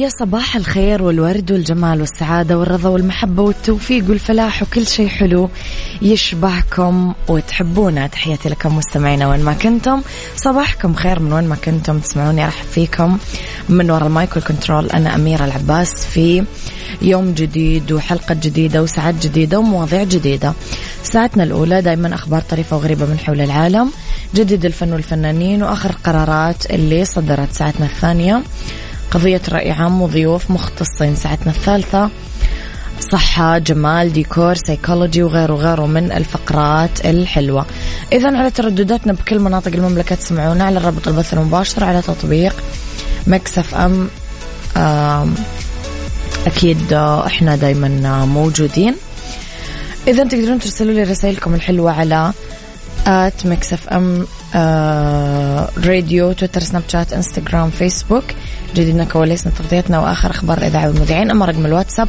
يا صباح الخير والورد والجمال والسعادة والرضا والمحبة والتوفيق والفلاح وكل شيء حلو يشبهكم وتحبونا. تحياتي لكم مستمعينا وين ما كنتم. صباحكم خير من وين ما كنتم. تسمعوني أرحب فيكم من وراء المايك وال control. أنا أميرة العباس في يوم جديد وحلقة جديدة وساعات جديدة ومواضيع جديدة. ساعتنا الأولى دائما أخبار طريفة وغريبة من حول العالم. جديد الفن والفنانين وآخر قرارات اللي صدرت ساعتنا الثانية. قضية رأي عام وضيوف مختصين. ساعتنا الثالثة صحة جمال ديكور سيكولوجي وغيره وغيره من الفقرات الحلوة. إذا على تردداتنا بكل مناطق المملكة تسمعونا على الرابط البث المباشر على تطبيق Mix FM. أكيد إحنا دايما موجودين. إذا تقدرون ترسلوا لي رسائلكم الحلوة على at Mix FM آه راديو تويتر سناب شات إنستغرام فيسبوك. جديدنا كواليسنا تغطيتنا وآخر أخبار الإذاعة والمذيعين. أما رقم الواتساب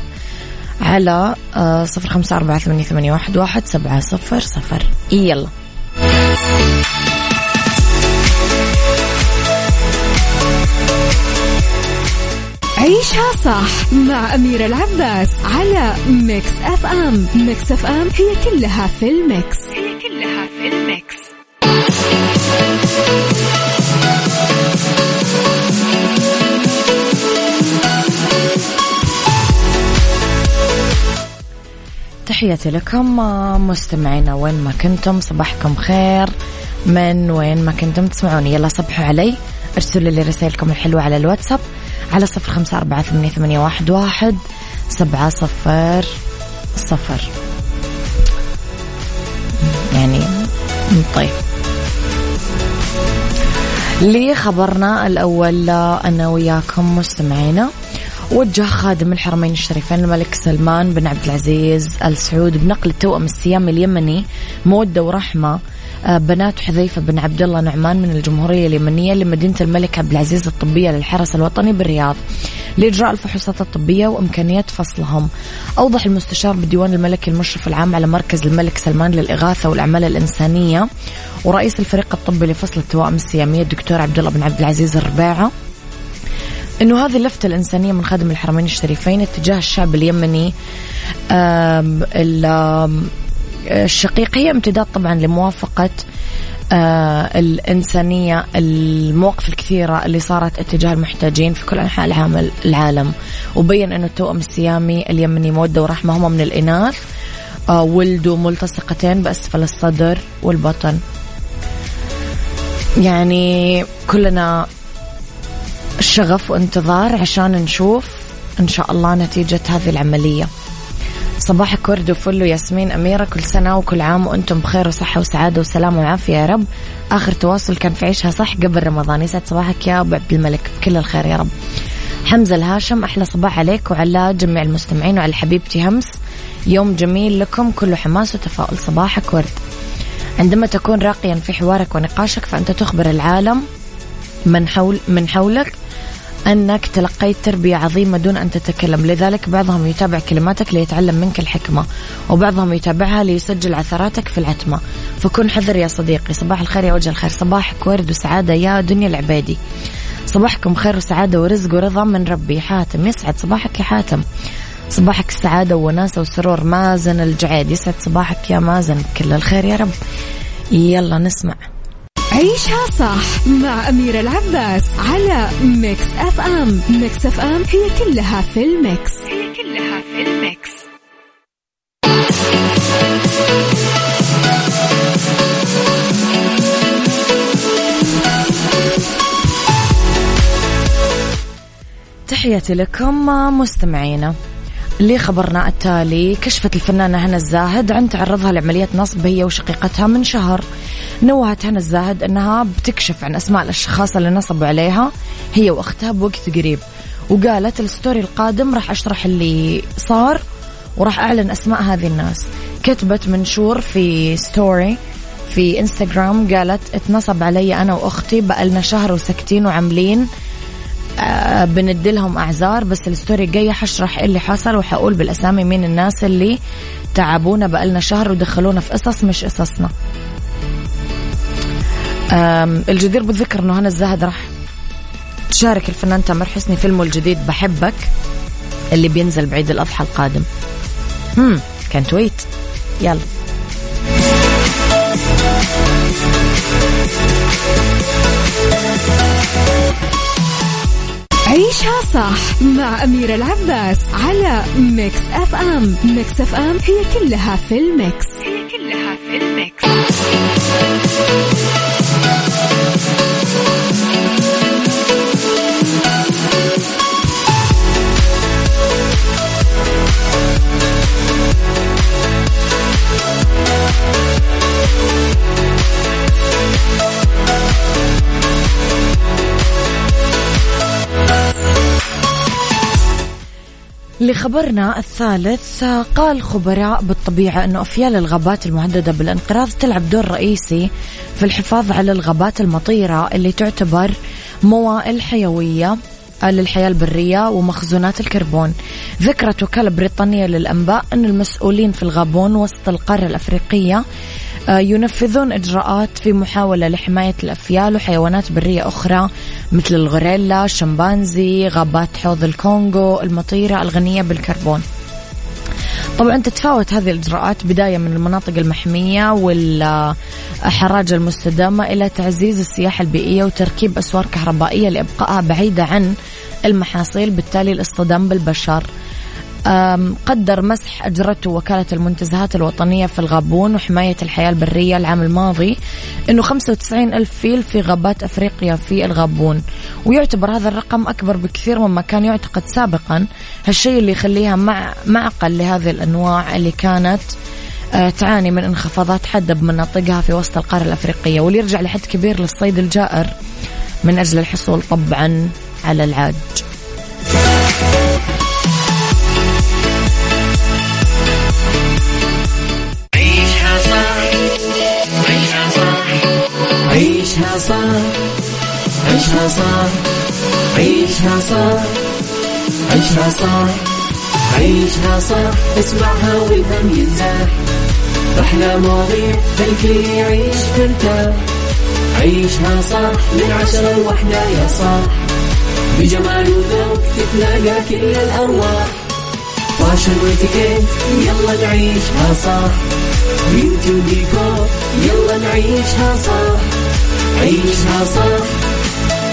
على آه صفر خمسة أربعة ثمانية, واحد سبعة صفر صفر. يلا. عيشها صح مع أميرة العباس على Mix FM Mix FM هي كلها في ال mix. هي كلها في الميكس. تحياتي لكم مستمعينا وين ما كنتم صباحكم خير. من وين ما كنتم تسمعوني يلا صبحوا علي. ارسلوا لي رسائلكم الحلوة على الواتساب على صفر خمسة أربعة ثمانية, ثمانية واحد, واحد سبعة صفر صفر. يعني طيب. لخبرنا الأول أنا وياكم مستمعينا. وجه خادم الحرمين الشريفين الملك سلمان بن عبد العزيز آل سعود بنقل التوأم السيامي اليمني مودة ورحمة آه، بنات حذيفة بن عبد الله نعمان من الجمهورية اليمنية لمدينة الملك عبد العزيز الطبية للحرس الوطني بالرياض. لإجراء الفحوصات الطبية وإمكانية فصلهم. أوضح المستشار بالديوان الملكي المشرف العام على مركز الملك سلمان للإغاثة والأعمال الإنسانية ورئيس الفريق الطبي لفصل التوائم السيامية الدكتور عبد الله بن عبد العزيز الرباعة. إنه هذه اللفتة الإنسانية من خادم الحرمين الشريفين اتجاه الشعب اليمني الشقيق هي امتداد طبعا لموافقة آه الإنسانية المواقف الكثيرة اللي صارت اتجاه المحتاجين في كل أنحاء العالم. وبين أنه التوأم السيامي اليمني مودة ورحمة هم من الإناث آه ولدوا ملتصقتين بأسفل الصدر والبطن. يعني كلنا شغف وانتظار عشان نشوف إن شاء الله نتيجة هذه العملية. صباحك ورد وفل وياسمين أميرة كل سنة وكل عام وأنتم بخير وصحة وسعادة وسلامة وعافية يا رب. آخر تواصل كان في عيشها صح قبل رمضان. يسعد صباحك يا أبو عبد الملك. بكل الخير يا رب. حمزة الهاشم أحلى صباح عليك وعلى جميع المستمعين وعلى حبيبتي همس. يوم جميل لكم كله حماس وتفاؤل. صباحك ورد عندما تكون راقيا في حوارك ونقاشك فأنت تخبر العالم من حول من حولك أنك تلقيت تربية عظيمة دون أن تتكلم. لذلك بعضهم يتابع كلماتك ليتعلم منك الحكمة وبعضهم يتابعها ليسجل عثراتك في العتمة. فكن حذر يا صديقي. صباح الخير يا وجه الخير. صباحك ورد وسعادة يا دنيا العبادي. صباحكم خير وسعادة ورزق ورضا من ربي. حاتم يسعد صباحك يا حاتم. صباحك السعادة ووناسة وسرور مازن الجعيد. يسعد صباحك يا مازن. كل الخير يا رب. يلا نسمع. عيشها صح مع أميرة العباس على Mix FM. Mix FM هي كلها في ال mix. هي كلها في ال mix. تحياتي لكم مستمعينا. لخبرنا التالي كشفت الفنانة هنا الزاهد عن تعرضها لعملية نصب هي وشقيقتها من شهر. نوهت هنا الزاهد أنها بتكشف عن أسماء الأشخاص اللي نصبوا عليها. هي وأختها بوقت قريب. وقالت ال story القادم راح أشرح اللي صار وراح أعلن أسماء هذه الناس. كتبت منشور في story في إنستغرام قالت اتنصب علي أنا وأختي بقالنا شهر وساكتين وعاملين آه بندلهم أعذار بس الستوري الجايه حشرح إيه اللي حصل وحقول بالأسامي مين الناس اللي تعبونا بقالنا شهر ودخلونا في قصص مش قصصنا. الجدير بالذكر إنه هنا الزاهد راح تشارك الفنان تامر حسني فيلمه الجديد بحبك اللي بينزل بعيد الأضحى القادم. امم كانت ويت يلا. عيشها صح مع أميرة العباس على Mix FM Mix FM هي كلها في ال mix. هي كلها في ال mix. لخبرنا الثالث قال خبراء بالطبيعة أنه أفيال الغابات المهددة بالانقراض تلعب دور رئيسي في الحفاظ على الغابات المطيرة اللي تعتبر موائل حيوية للحياة البرية ومخزونات الكربون. ذكرت وكالة بريطانية للأنباء أن المسؤولين في الغابون وسط القارة الأفريقية آه، ينفذون إجراءات في محاولة لحماية الأفيال وحيوانات برية أخرى مثل الغوريلا، الشمبانزي، غابات حوض الكونغو المطيرة الغنية بالكربون. طبعا تتفاوت هذه الإجراءات بداية من المناطق المحمية والحراج المستدامة إلى تعزيز السياحة البيئية وتركيب أسوار كهربائية لإبقائها بعيدة عن المحاصيل بالتالي الاصطدام بالبشر. قدر مسح أجرته وكالة المنتزهات الوطنية في الغابون وحماية الحياة البرية العام الماضي أنه 95 ألف فيل في غابات أفريقيا في الغابون. ويعتبر هذا الرقم أكبر بكثير مما كان يعتقد سابقا. هالشيء اللي يخليها مع معقل لهذه الأنواع اللي كانت أه، تعاني من انخفاضات حادة بمناطقها في وسط القارة الأفريقية. واللي يرجع لحد كبير للصيد الجائر من أجل الحصول طبعا على العاج. عيشها صح عيشها صح عيشها صح عيشها صح اسمعها والهم ينزاح أحلى مواضيع خلي يعيش ترتاح عيشها صح من عشرة لوحدة يا صاح بجمال وذوق تتلاقى كل الأرواح فاشل واتيكيت يلا نعيشها صح بيوتي وديكور يلا نعيشها صح عيشها صح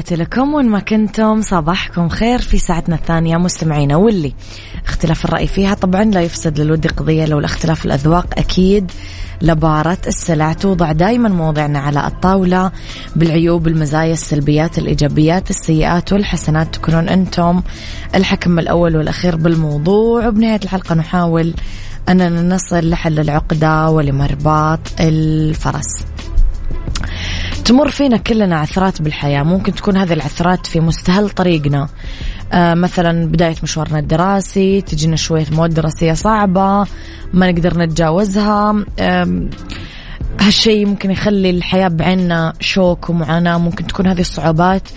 تحياتي لكم وين ما كنتم صباحكم خير في ساعتنا الثانية مستمعينا واللي اختلاف الرأي فيها طبعا لا يفسد للود قضية لو الاختلاف الأذواق أكيد لبارة السلع. توضع دائما مواضعنا على الطاولة بالعيوب المزايا السلبيات الإيجابيات السيئات والحسنات تكونون أنتم الحكم الأول والأخير بالموضوع. وبنهاية الحلقة نحاول أننا نصل لحل العقدة ولمرباط الفرس. تمر فينا كلنا عثرات بالحياة. ممكن تكون هذه العثرات في مستهل طريقنا. آه مثلا بداية مشوارنا الدراسي تجينا شوية مواد دراسية صعبة ما نقدر نتجاوزها. آه هالشيء ممكن يخلي الحياة بعيننا شوك ومعاناة. ممكن تكون هذه الصعوبات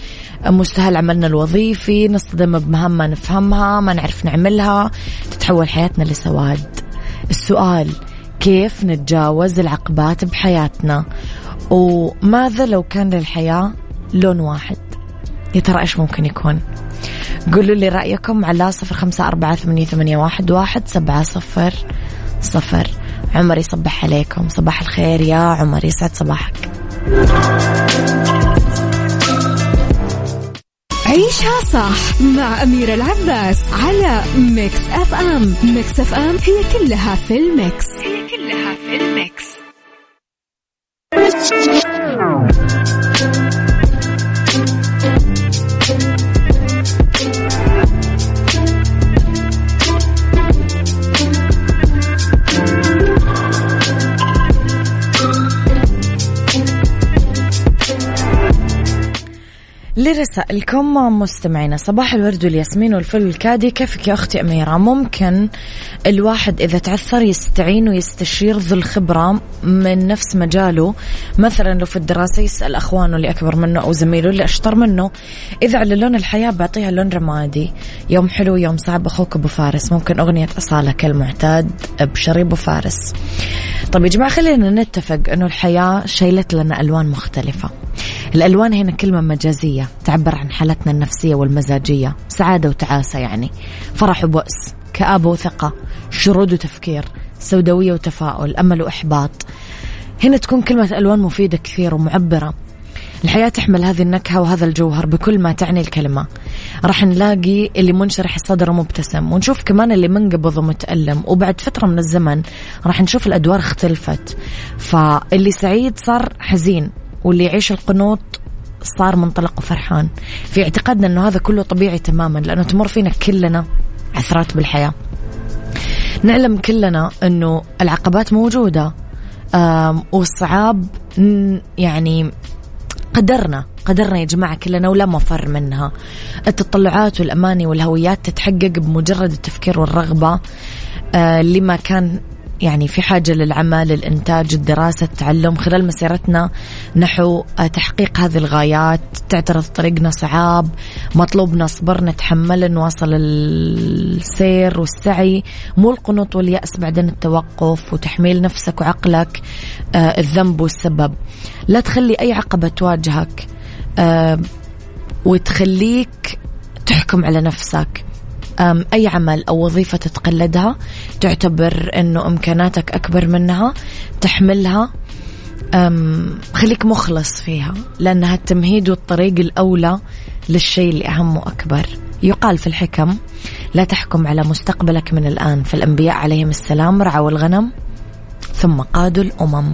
مستهل عملنا الوظيفي نصطدم بمهام ما نفهمها ما نعرف نعملها. تتحول حياتنا لسواد. السؤال كيف نتجاوز العقبات بحياتنا؟ وماذا لو كان للحياة لون واحد؟ يا ترى إيش ممكن يكون؟ قولوا لي رأيكم على صفر خمسة أربعة ثمانية, ثمانية واحد, واحد سبعة صفر صفر. عمر يصبح عليكم. صباح الخير يا عمر يسعد صباحك. عيشها صح مع أميرة العباس على Mix FM. Mix FM هي كلها في ال mix. Thank you. لرسائلكم مستمعينا. صباح الورد والياسمين والفل والكادي. كيفك يا أختي أميرة؟ ممكن الواحد إذا تعثر يستعين ويستشير ذو الخبرة من نفس مجاله. مثلا لو في الدراسة يسأل أخوانه اللي أكبر منه أو زميله اللي أشطر منه. إذا على لون الحياة بعطيها لون رمادي. يوم حلو يوم صعب. أخوك أبو فارس. ممكن أغنية أصالة كالمعتاد بشريب أبو فارس. طيب يا جماعة خلينا نتفق أنه الحياة شيلت لنا ألوان مختلفة. الألوان هنا كلمة مجازية. تعبر عن حالتنا النفسية والمزاجية. سعادة وتعاسة يعني. فرح وبؤس. كآبة وثقة. شرود وتفكير. سوداوية وتفاؤل. أمل وإحباط. هنا تكون كلمة ألوان مفيدة كثير ومعبرة. الحياة تحمل هذه النكهة وهذا الجوهر بكل ما تعني الكلمة. راح نلاقي اللي منشرح الصدر ومبتسم ونشوف كمان اللي منقبض ومتألم. وبعد فترة من الزمن راح نشوف الأدوار اختلفت. فاللي سعيد صار حزين. واللي يعيش القنوط صار منطلق وفرحان. في اعتقادنا أنه هذا كله طبيعي تماما لأنه تمر فينا كلنا عثرات بالحياة. نعلم كلنا أنه العقبات موجودة والصعاب يعني قدرنا قدرنا يا جماعة كلنا ولا مفر منها. التطلعات والأماني والهويات تتحقق بمجرد التفكير والرغبة آه لما كان يعني في حاجة للعمل الإنتاج الدراسة التعلم. خلال مسيرتنا نحو تحقيق هذه الغايات. تعترض طريقنا صعاب مطلوبنا صبر نتحمل نواصل السير والسعي. مو القنوط واليأس بعدين التوقف وتحميل نفسك وعقلك آه الذنب والسبب. لا تخلي أي عقبة تواجهك آه وتخليك تحكم على نفسك. أي عمل أو وظيفة تتقلدها تعتبر أنه إمكاناتك أكبر منها تحملها خليك مخلص فيها لأنها التمهيد والطريق الأولى للشيء اللي أهم وأكبر يقال في الحكم لا تحكم على مستقبلك من الآن. فالأنبياء عليهم السلام رعوا الغنم ثم قادوا الأمم.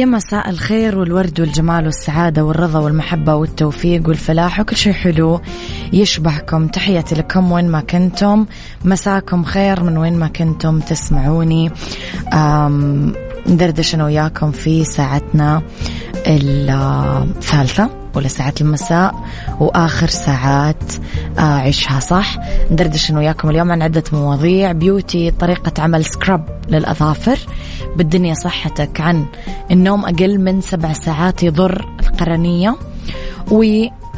يا مساء الخير والورد والجمال والسعادة والرضا والمحبة والتوفيق والفلاح وكل شيء حلو يشبهكم. تحياتي لكم وين ما كنتم. مساكم خير من وين ما كنتم تسمعوني. ندردش أنا وياكم في ساعتنا الثالثة ولا ساعات المساء وآخر ساعات آه، عيشها صح. ندردش أنا وياكم اليوم عن عدة مواضيع. بيوتي طريقة عمل سكراب للأظافر. بالدنيا صحتك عن النوم أقل من سبع ساعات يضر القرنية. و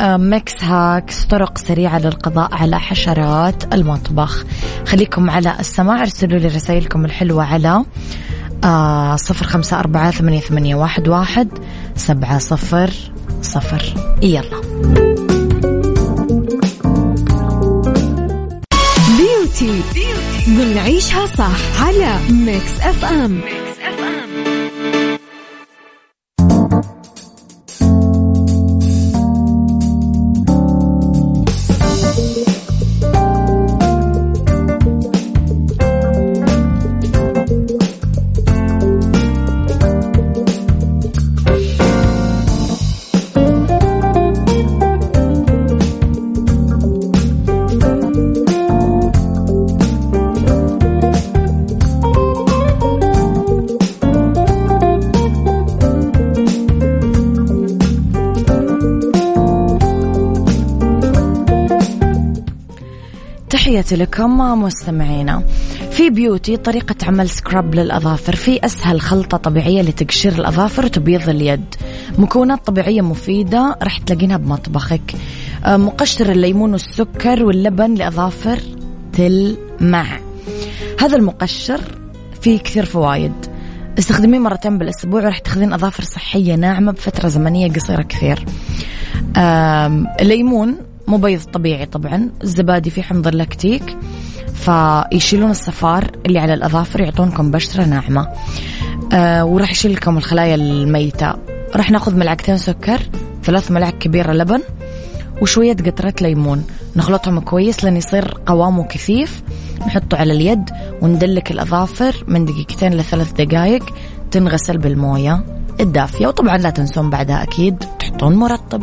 Mix hacks طرق سريعة للقضاء على حشرات المطبخ. خليكم على السماع ارسلوا لي رسائلكم الحلوة على آه، صفر خمسة أربعة ثمانية, واحد سبعة صفر صفر. يلا. نعيشها صح على ميكس اف ام ميكس تحياتي لكم مستمعينا. في بيوتي طريقة عمل سكراب للأظافر. في أسهل خلطة طبيعية لتقشير الأظافر وتبييض اليد. مكونات طبيعية مفيدة راح تلاقينها بمطبخك. آه، مقشر الليمون والسكر واللبن لأظافر تلمع هذا المقشر فيه كثير فوائد. استخدميه مرتين بالأسبوع وراح تاخذين أظافر صحية ناعمة بفترة زمنية قصيرة كثير. الليمون مبيض طبيعي طبعا الزبادي فيه حمض اللاكتيك فيشيلون الصفار اللي على الأظافر يعطونكم بشرة ناعمة. آه وراح يشيل لكم الخلايا الميتة. راح ناخذ ملعقتين سكر ثلاث ملعق كبيرة لبن وشوية قطرة ليمون. نخلطهم كويس لين يصير قوامه كثيف نحطه على اليد وندلك الأظافر من دقيقتين لثلاث دقائق تنغسل بالموية الدافية. وطبعا لا تنسون بعدها أكيد تحطون مرطب.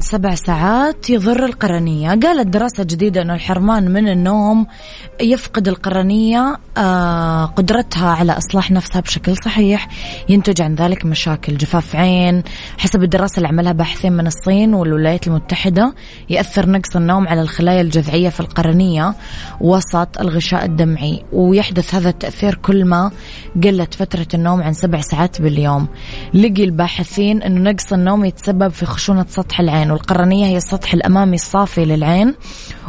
سبع ساعات يضر القرنية. قالت دراسة جديدة أنه الحرمان من النوم يفقد القرنية آه، قدرتها على إصلاح نفسها بشكل صحيح. ينتج عن ذلك مشاكل جفاف عين. حسب الدراسة اللي عملها باحثين من الصين والولايات المتحدة يأثر نقص النوم على الخلايا الجذعية في القرنية وسط الغشاء الدمعي. ويحدث هذا التأثير كل ما قلت فترة النوم عن سبع ساعات باليوم. لقي الباحثين أنه نقص النوم يتسبب في خشونة سطح العين. والقرنية هي السطح الأمامي الصافي للعين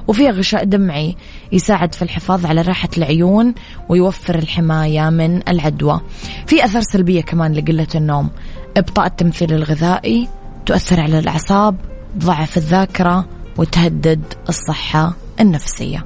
وفيها غشاء دمعي يساعد في الحفاظ على راحة العيون ويوفر الحماية من العدوى. في أثار سلبية كمان لقلة النوم. إبطاء التمثيل الغذائي تؤثر على الأعصاب ضعف الذاكرة وتهدد الصحة النفسية.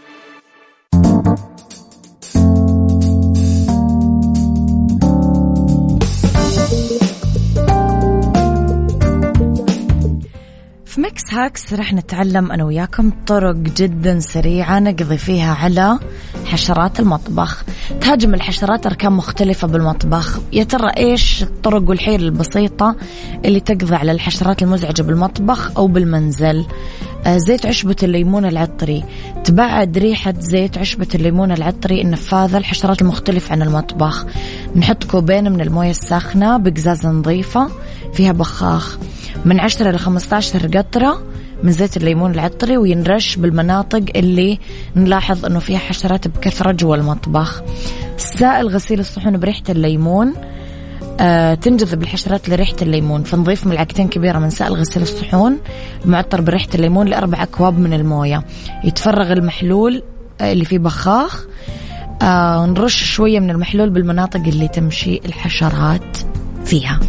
hacks رح نتعلم أنا وياكم طرق جدا سريعة نقضي فيها على حشرات المطبخ. تهاجم الحشرات أركان مختلفة بالمطبخ. يا ترى إيش الطرق والحيل البسيطة اللي تقضي على الحشرات المزعجة بالمطبخ أو بالمنزل؟ زيت عشبة الليمون العطري. تبعد ريحة زيت عشبة الليمون العطري النفاذة الحشرات المختلفة عن المطبخ. نحط كوبين من الموية الساخنة بقزازة نظيفة فيها بخاخ. من 10 ل 15 قطرة من زيت الليمون العطري وينرش بالمناطق اللي نلاحظ إنه فيها حشرات بكثرة جوا المطبخ. سائل غسيل الصحون بريحة الليمون. آه تنجذب الحشرات لريحة الليمون. فنضيف ملعقتين كبيرة من سائل غسيل الصحون المعطر بريحة الليمون لأربع أكواب من الموية. يتفرغ المحلول آه اللي فيه بخاخ. آه نرش شوية من المحلول بالمناطق اللي تمشي الحشرات فيها.